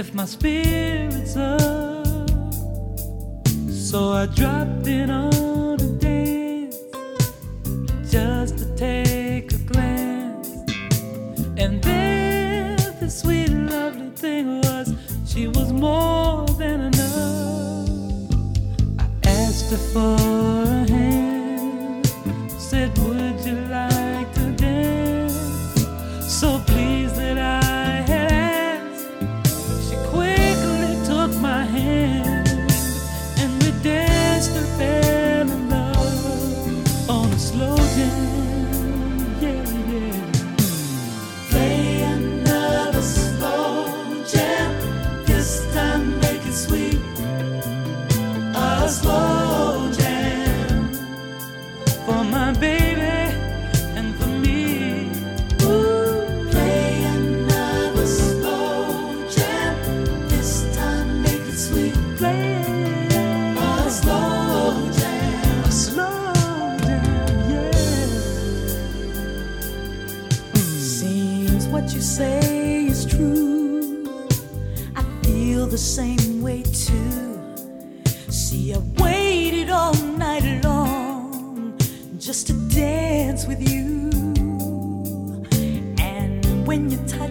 Lift my spirits up. So I dropped in on sweet. Play a slow. A slow jam, yeah. Seems what you say is true. I feel the same way too. See, I waited all night long just to dance with you. And when you touched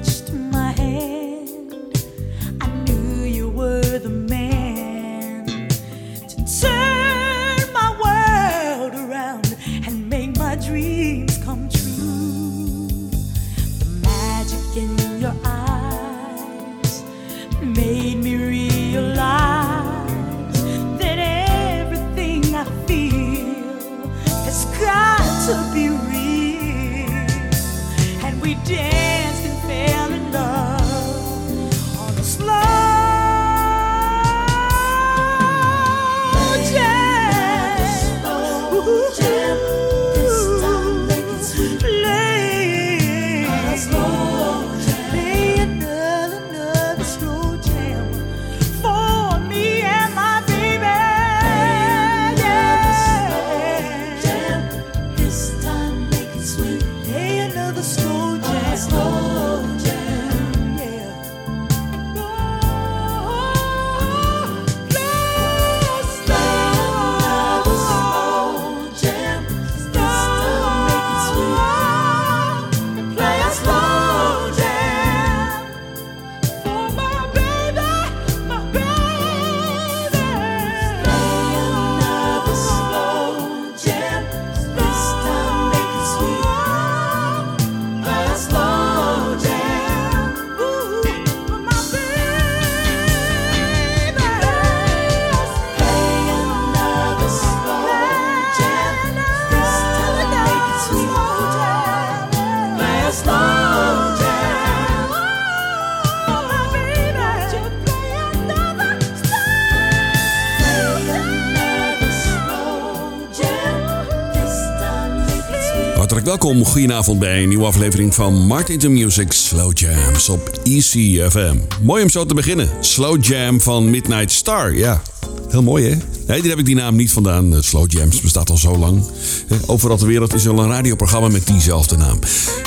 welkom, goedenavond bij een nieuwe aflevering van Martin to Music Slow Jams op ECFM. Mooi om zo te beginnen. Slow Jam van Midnight Star, ja. Heel mooi hè? Nee, daar heb ik die naam niet vandaan. Eh, Slow Jams bestaat al zo lang. Eh, Overal ter wereld is er al een radioprogramma met diezelfde naam.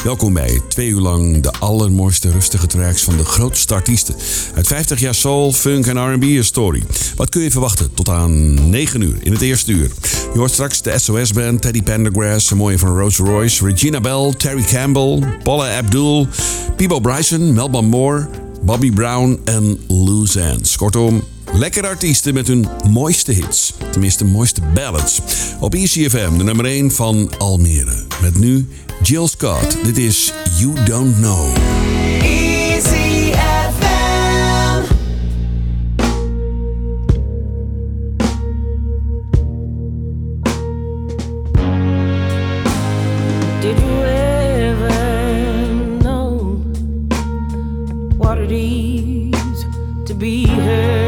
Welkom bij twee uur lang de allermooiste rustige tracks van de grootste artiesten. Uit 50 jaar soul, funk en R&B story. Wat kun je verwachten tot aan 9 uur in het eerste uur? Je hoort straks de SOS-band, Teddy Pendergrass, een mooie van Rolls Royce, Regina Bell, Terry Campbell, Paula Abdul, Peebo Bryson, Melba Moore, Bobby Brown en Loose. Kortom, Lekker artiesten met hun mooiste hits. Tenminste, mooiste ballads. Op ECFM, de nummer 1 van Almere. Met nu Jill Scott. Dit is You Don't Know. be heard.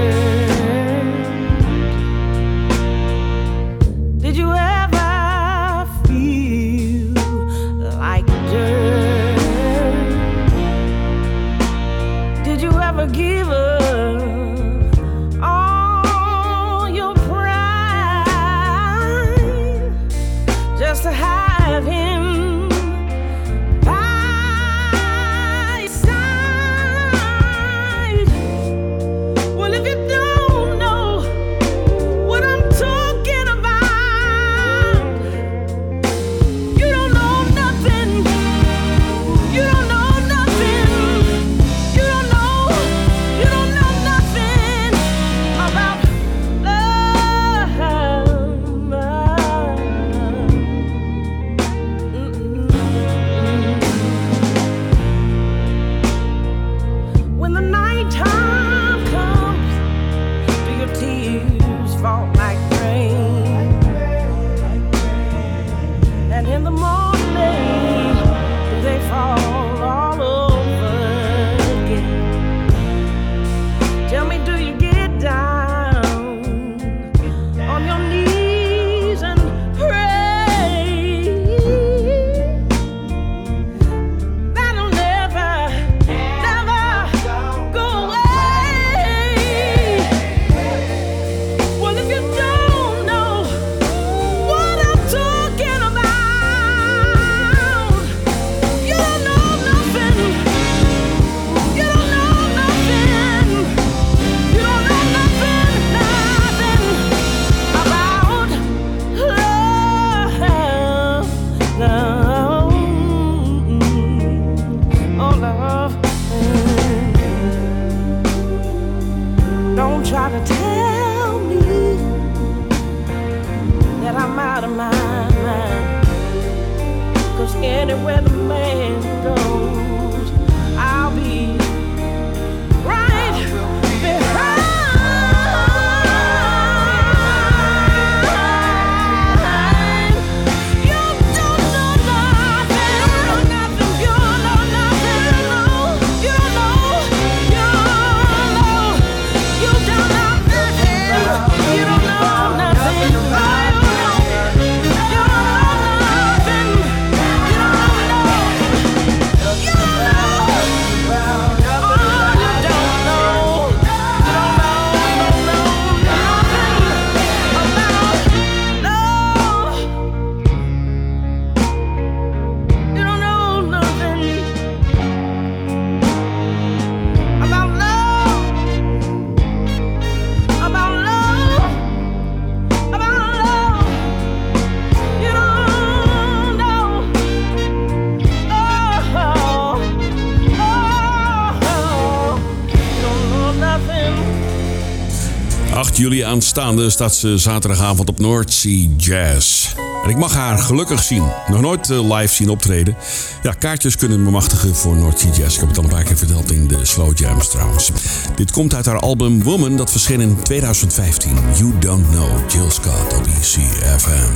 Juli aanstaande staat ze zaterdagavond op North Sea Jazz. En ik mag haar gelukkig zien. Nog nooit eh, live zien optreden. Ja, kaartjes kunnen bemachtigen voor North Sea Jazz. Ik heb het al een paar keer verteld in de Slow Jams trouwens. Dit komt uit haar album Woman, dat verscheen in 2015. You Don't Know, Jill Scott op ECFM.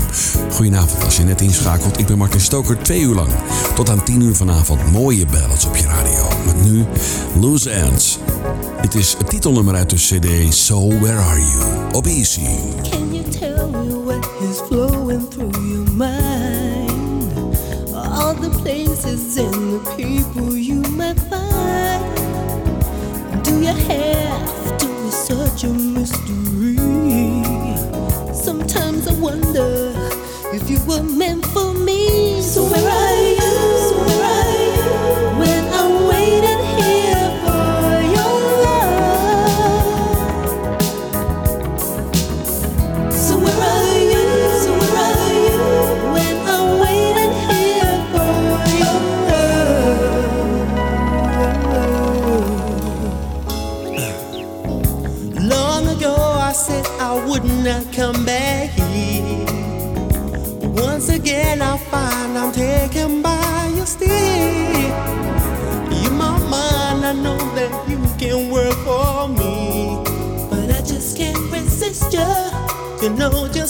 Goedenavond als je net inschakelt. Ik ben Martin Stoker, twee uur lang. Tot aan tien uur vanavond mooie ballads op je radio. Met nu Loose Ends. Het is het titelnummer uit de cd So Where Are You op Easy. Places and the people you might find. Do you have to be such a mystery? Sometimes I wonder if you were meant for me. So where are You know just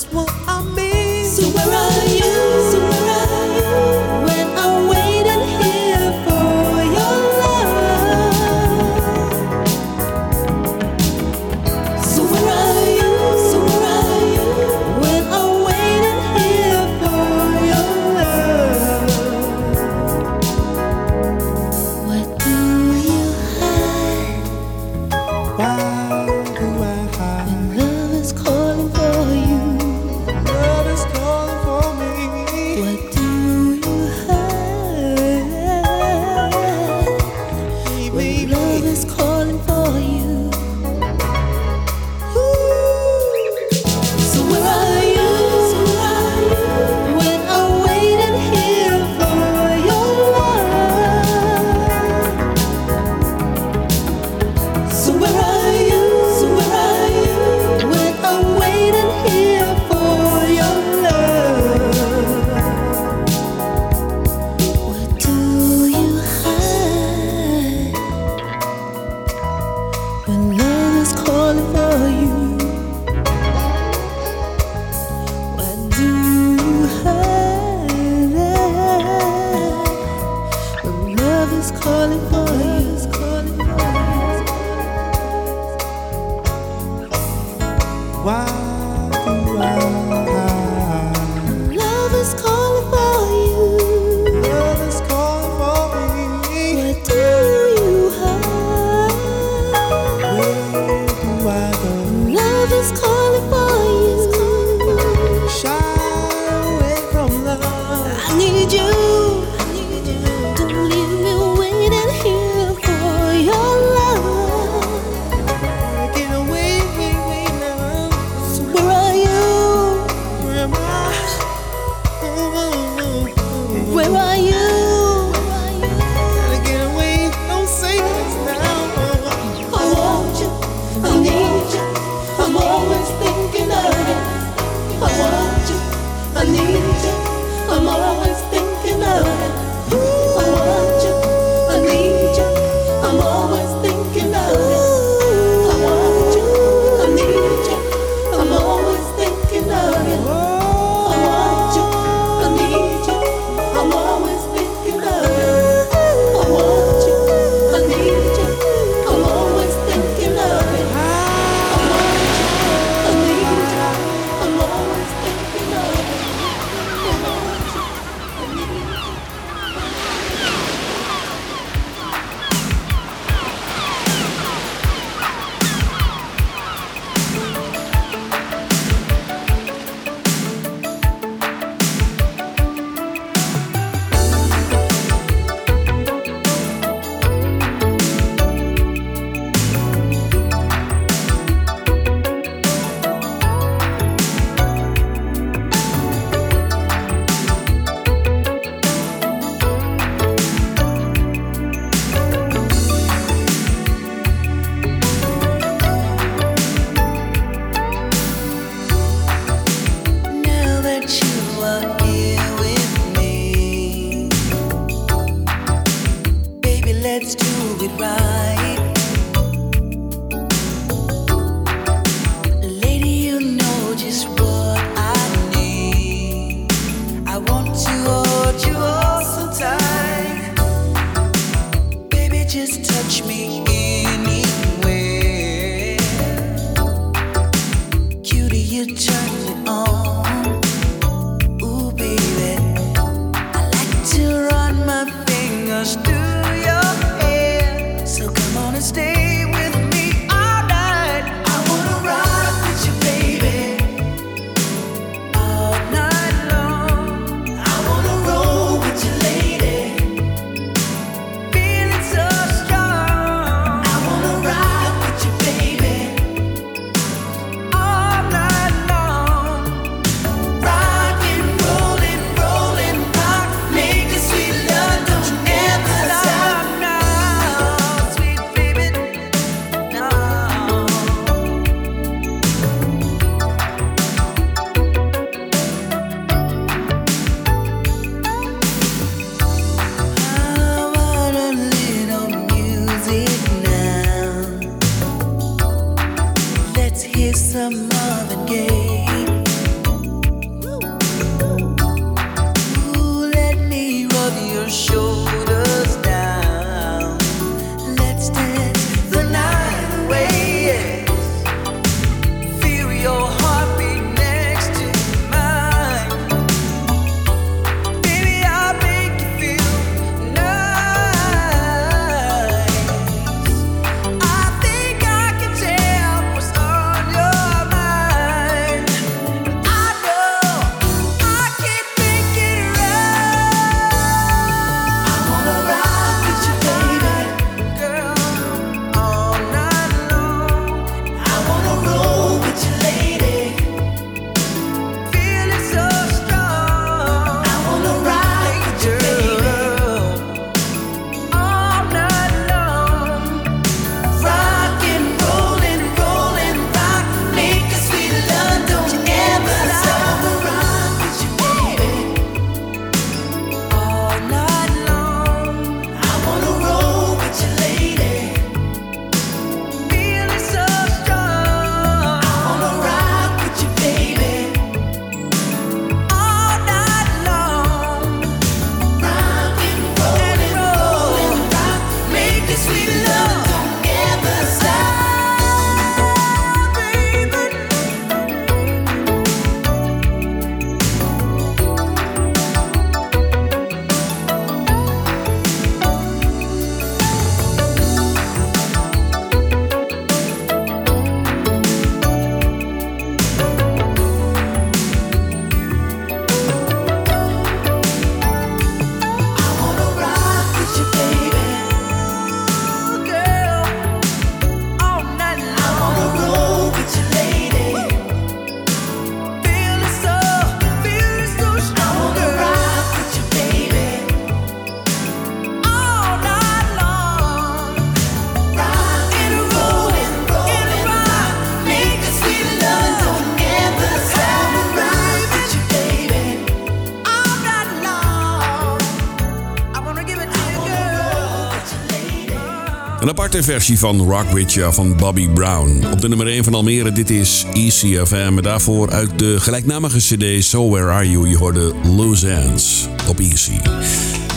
Een aparte versie van Rock With Ya van Bobby Brown. Op de nummer 1 van Almere, dit is ECFM. Daarvoor uit de gelijknamige cd So Where Are You? Je hoorde Loose Ends op Easy.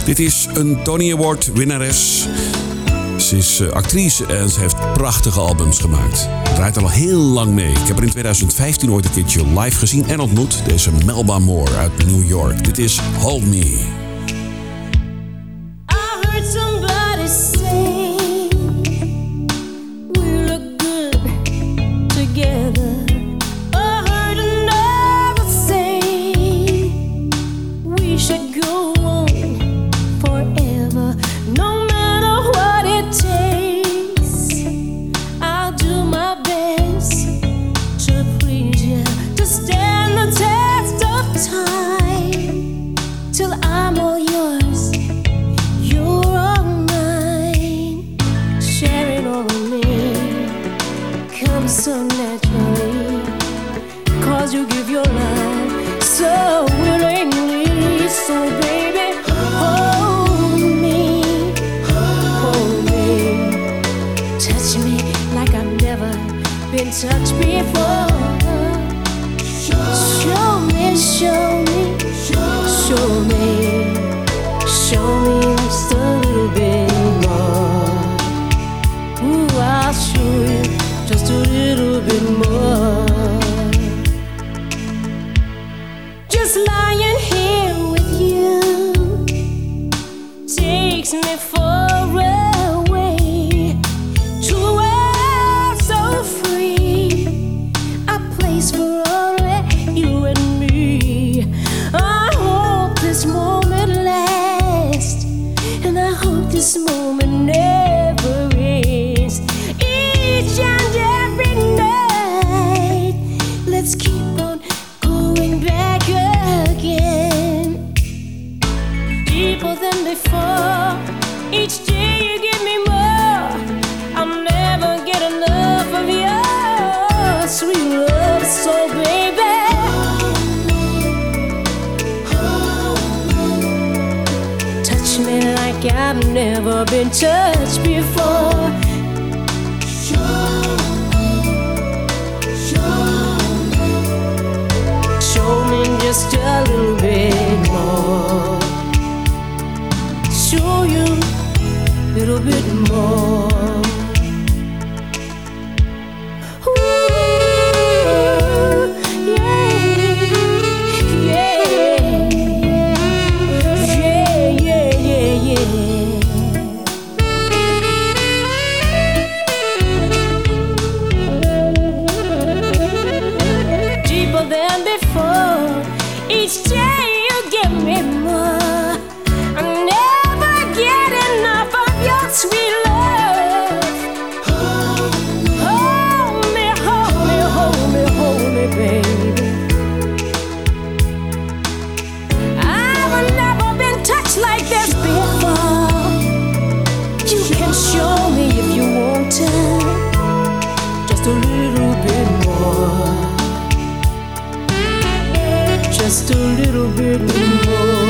Dit is een Tony Award winnares. Ze is eh, actrice en ze heeft prachtige albums gemaakt. Draait al heel lang mee. Ik heb haar in 2015 ooit een keertje live gezien en ontmoet. Deze Melba Moore uit New York. Dit is Hold Me. never been touched before. Show me, show me, show me just a little bit more. Show you a little bit more. a little bit more.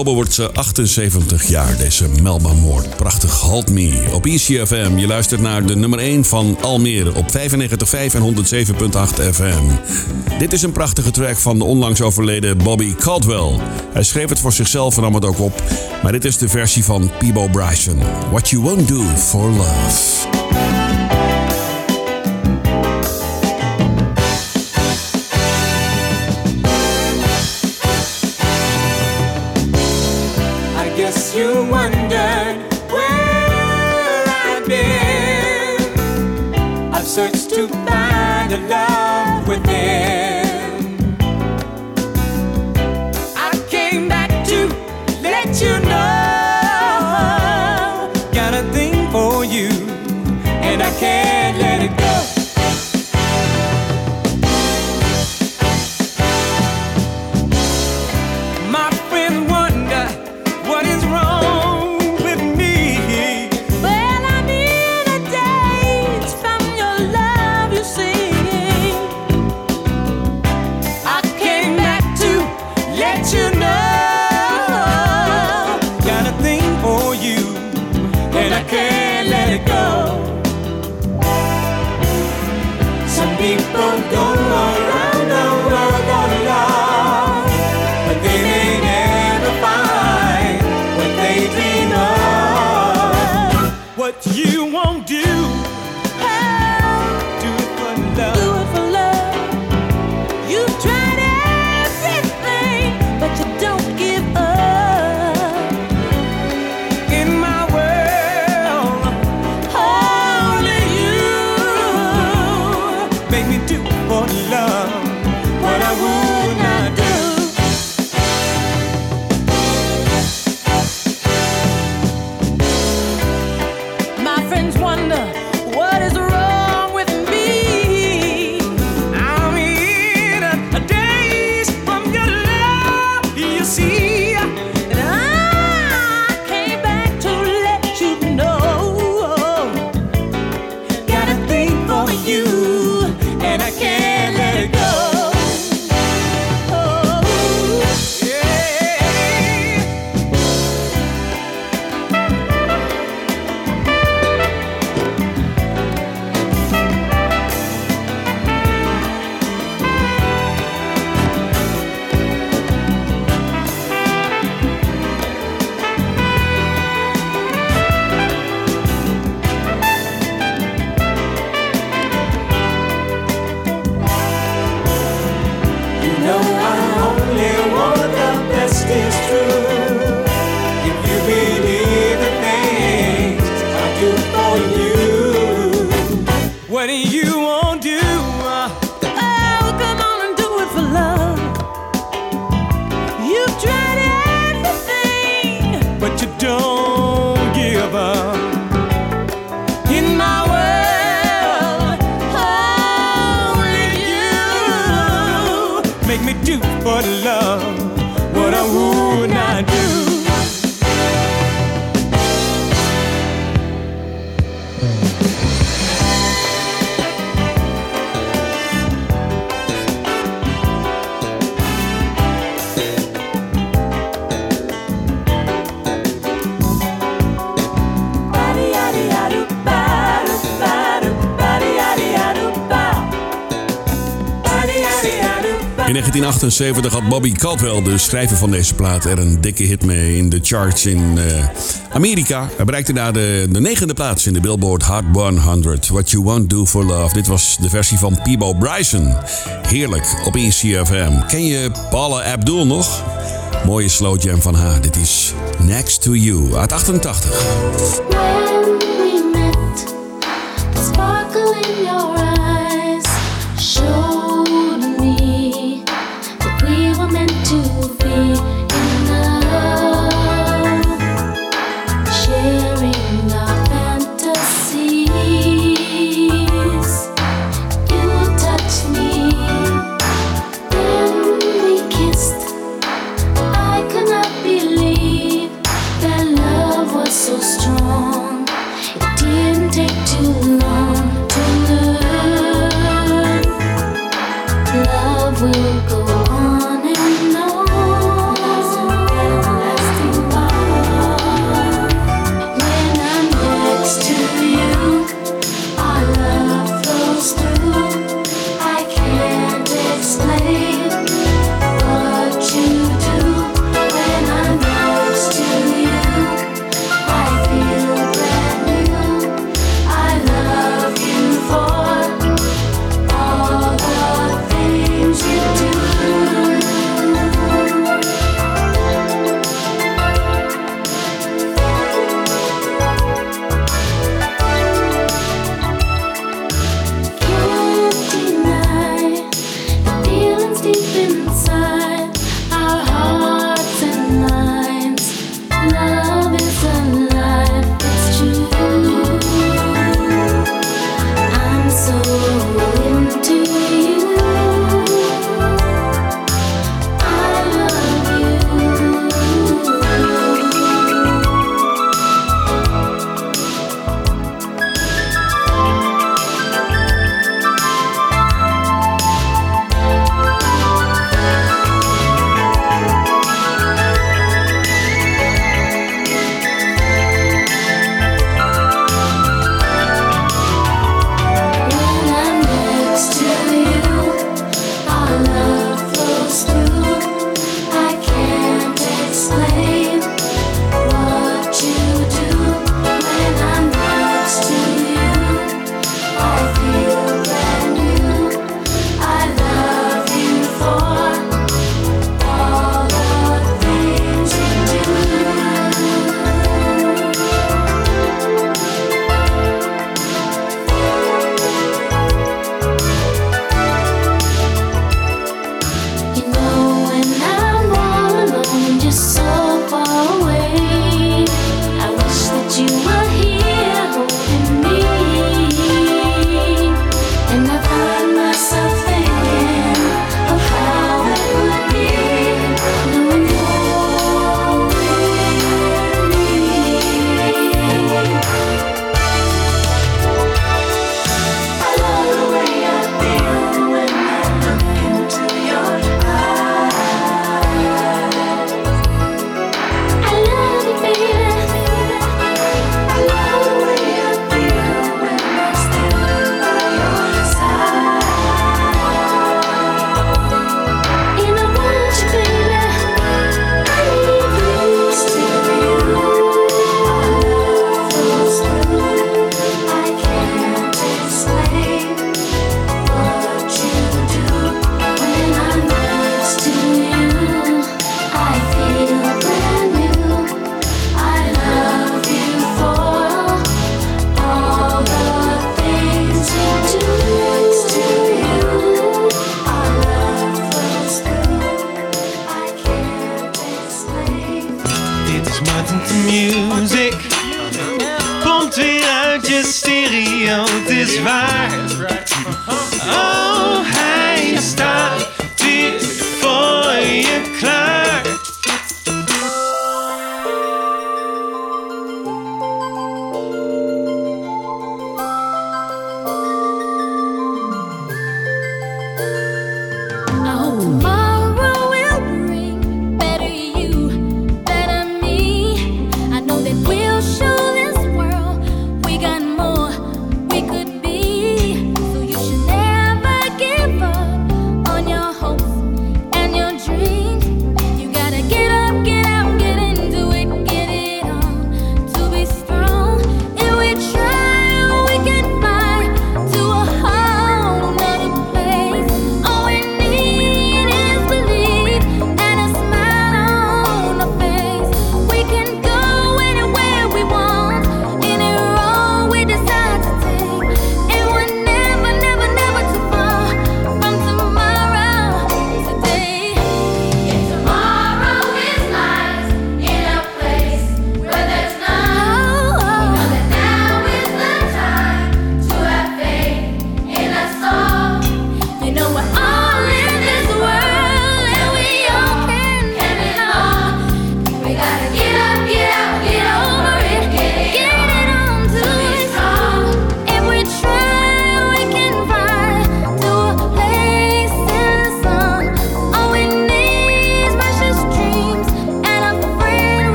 Oktober wordt ze 78 jaar, deze Melba Moord. Prachtig, Halt Me. Op ECFM, je luistert naar de nummer 1 van Almere op 95.5 en 107.8 FM. Dit is een prachtige track van de onlangs overleden Bobby Caldwell. Hij schreef het voor zichzelf en nam het ook op. Maar dit is de versie van Peebo Bryson. What You Won't Do For Love. 1978 had Bobby Caldwell, de schrijver van deze plaat, er een dikke hit mee in de charts in eh, Amerika. Hij bereikte daar de, de negende plaats in de Billboard Hot 100. What You Won't Do For Love. Dit was de versie van Peebo Bryson. Heerlijk op ECFM. Ken je Paula Abdul nog? Mooie slow jam van haar. Dit is Next To You uit 88.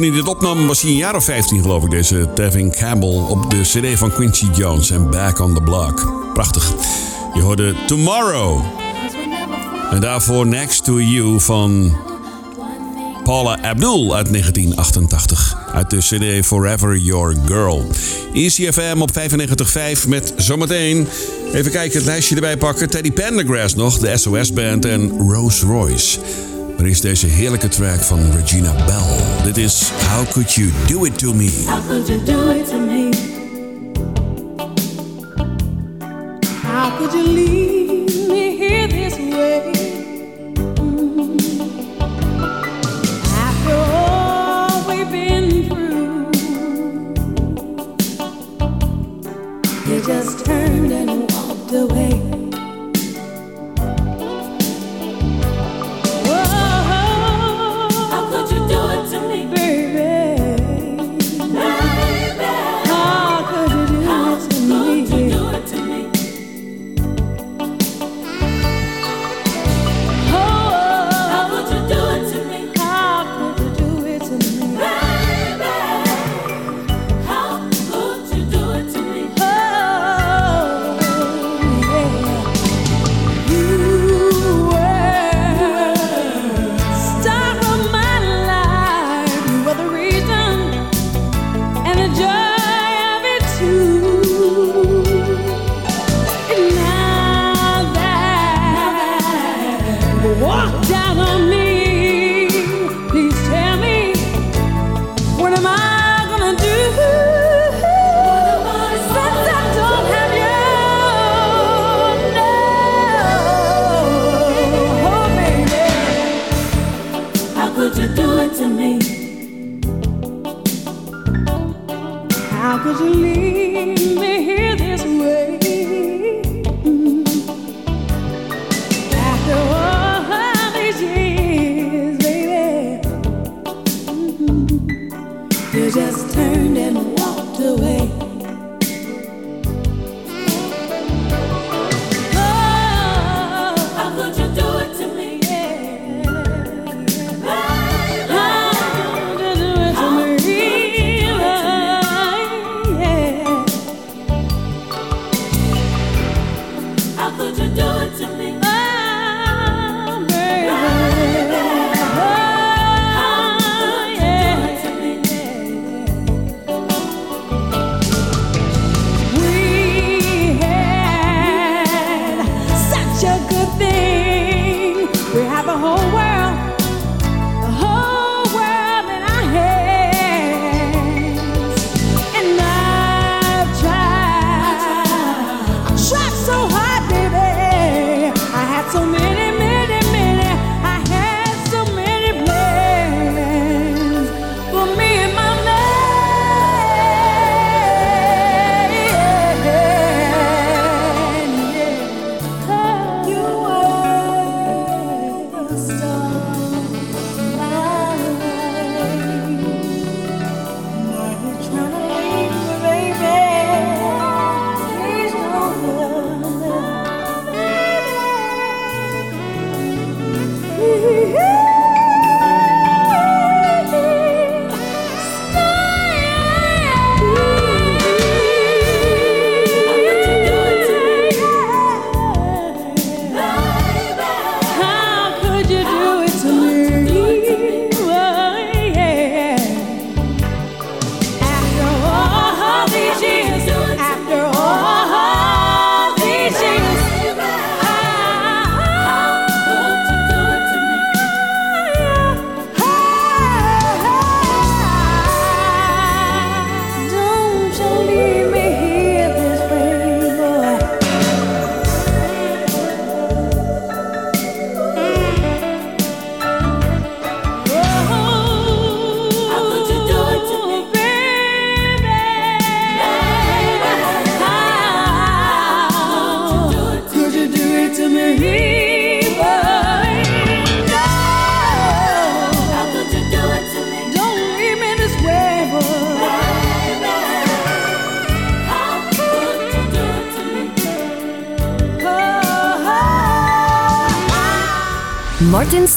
toen hij dit opnam was hij een jaar of 15 geloof ik. Deze Tevin Campbell op de cd van Quincy Jones en Back on the Block. Prachtig. Je hoorde Tomorrow. En daarvoor Next to You van Paula Abdul uit 1988. Uit de cd Forever Your Girl. ECFM op 95.5 met zometeen... Even kijken, het lijstje erbij pakken. Teddy Pendergrass nog, de SOS-band en Rose Royce maar is deze heerlijke track van Regina Bell. Dit is How Could You Do It To Me. How could you do it to me? How could you leave? to me. How could you leave me here?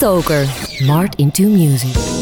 Stoker. Mart into Music.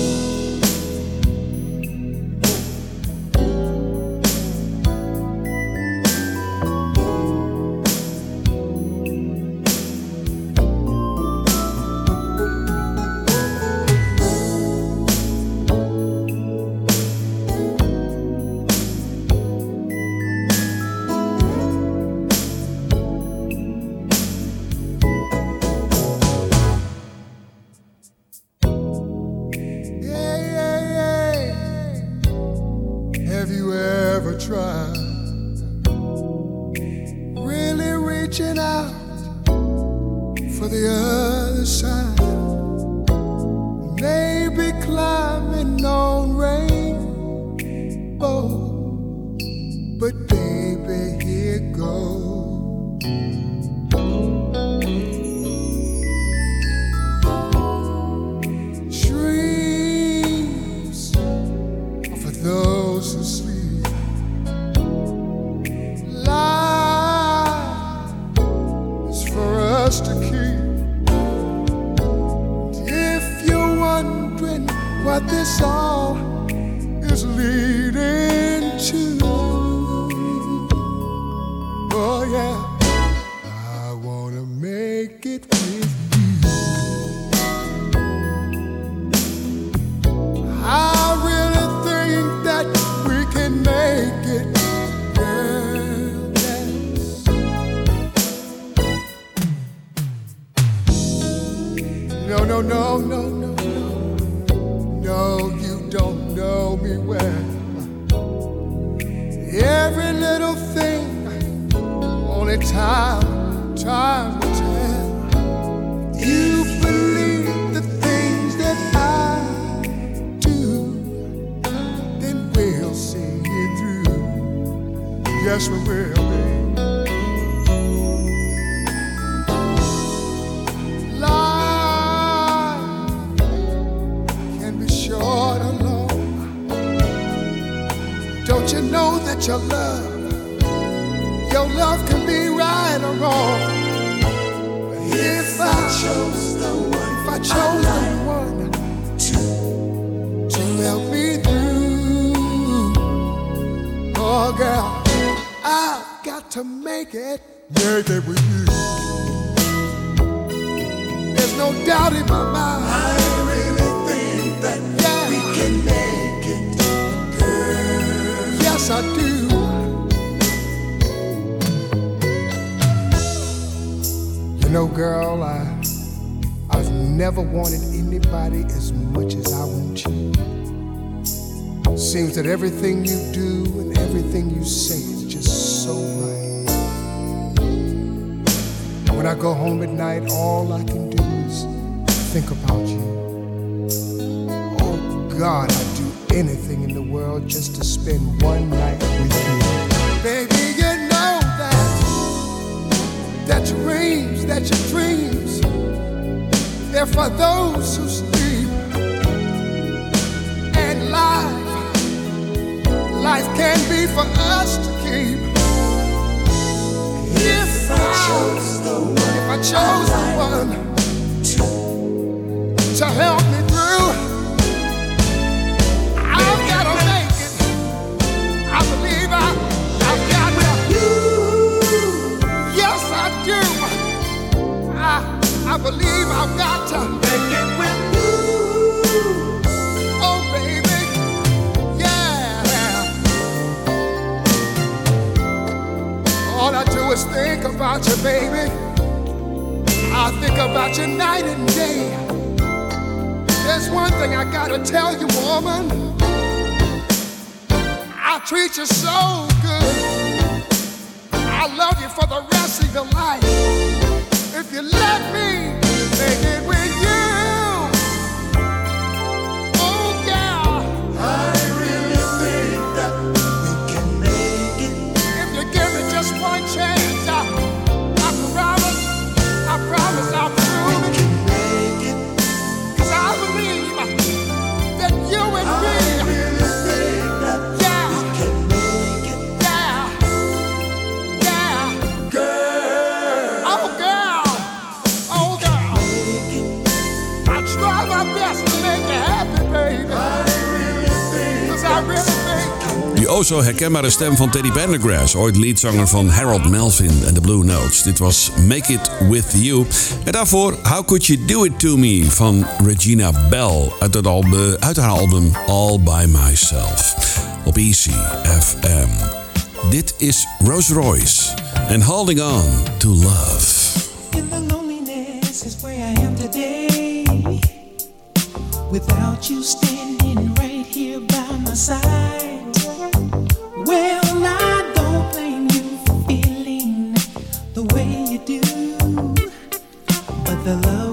Know your love, your love can be right or wrong? But if I chose the one, if I chose the one to to help me through. Oh, girl, I've got to make it, make it with you. There's no doubt in my mind. I really think that we can make it, girl. Yes, I do. Know, girl, I I've never wanted anybody as much as I want you. Seems that everything you do and everything you say is just so right. When I go home at night, all I can do is think about you. Oh God, I'd do anything in the world just to spend one night with you. That your dreams, they're for those who sleep. And life, life can be for us to keep. If I chose the one, if I chose the one to help I believe I've got to make it with you. Oh, baby, yeah. All I do is think about you, baby. I think about you night and day. There's one thing I gotta tell you, woman. I treat you so good. I love you for the rest of your life. If you let me make it with you. O zo herkenbare stem van Teddy Pendergrass, ooit leadzanger van Harold Melvin en The Blue Notes. Dit was Make It With You. En daarvoor How Could You Do It To Me van Regina Bell uit, het album, uit haar album All By Myself op Easy FM. Dit is Rose Royce en Holding On To Love. In the loneliness is where I am today. Without you standing way you do, but the love.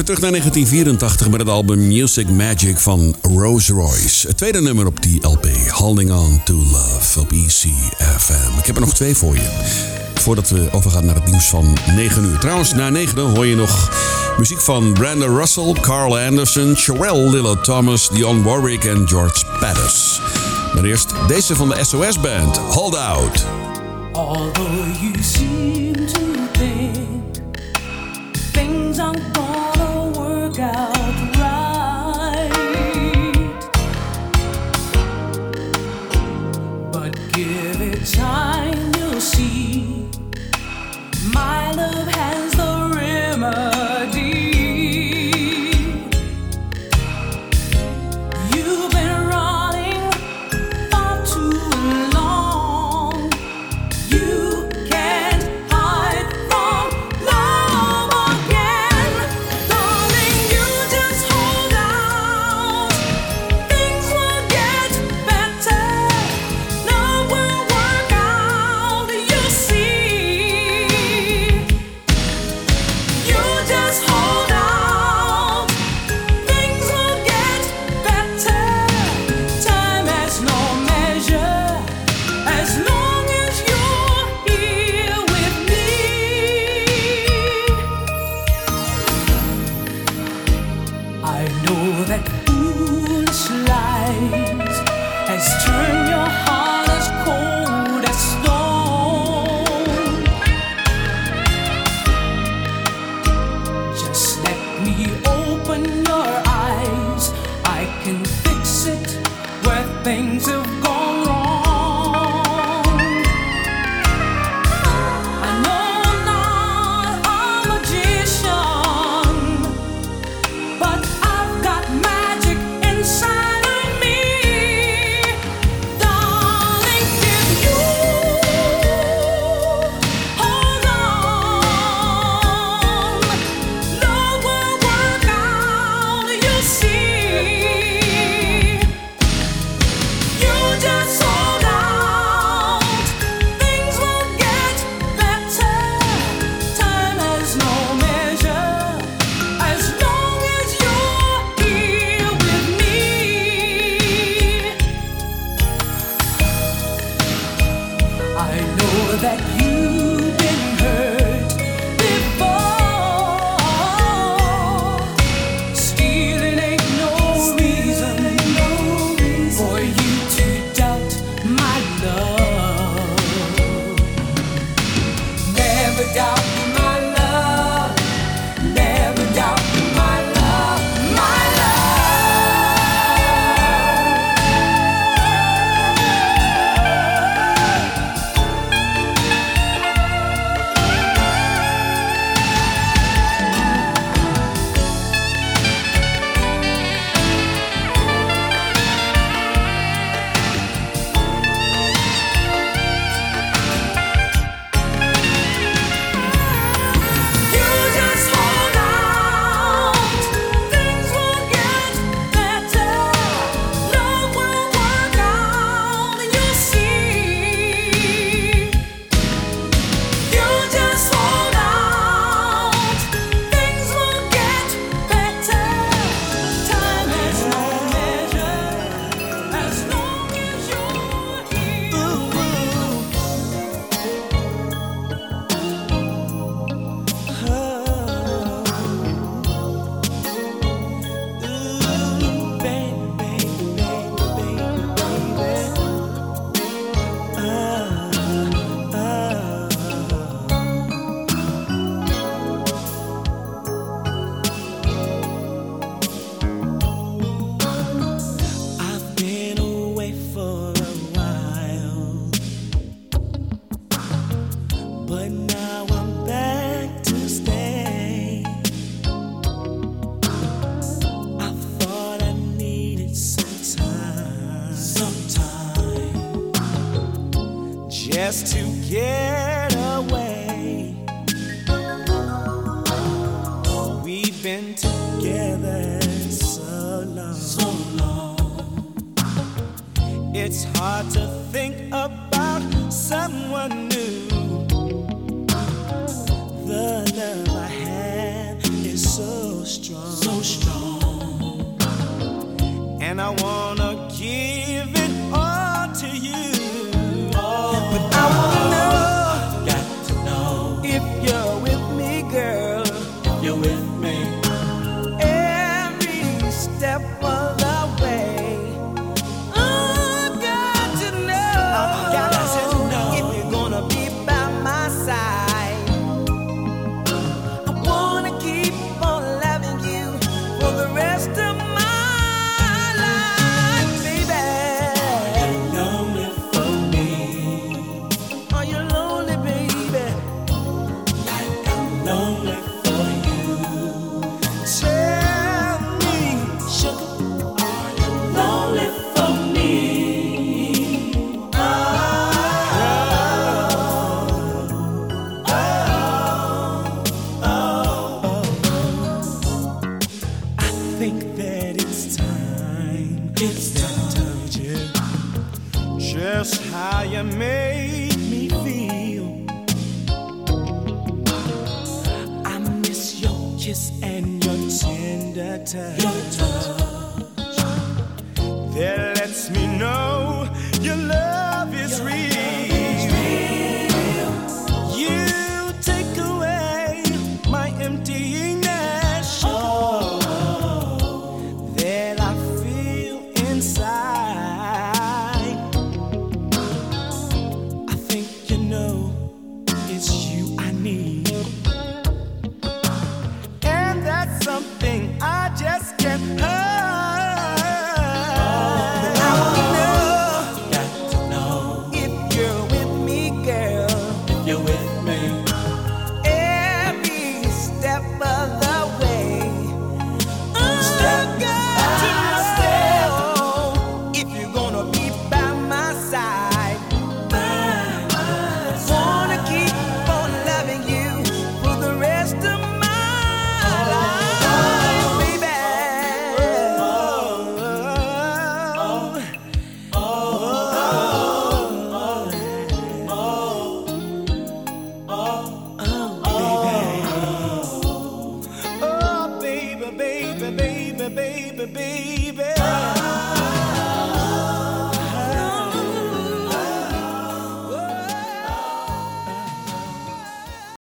Even terug naar 1984 met het album Music Magic van Rose Royce. Het tweede nummer op die LP, Holding On To Love op ECFM. Ik heb er nog twee voor je. Voordat we overgaan naar het nieuws van 9 uur. Trouwens, na 9 uur hoor je nog muziek van Brandon Russell, Carl Anderson, Sherelle Lillo Thomas, Dionne Warwick en George Pattis. Maar eerst deze van de SOS Band, Hold Out. Although you seem to think things aren't outright. But give it time.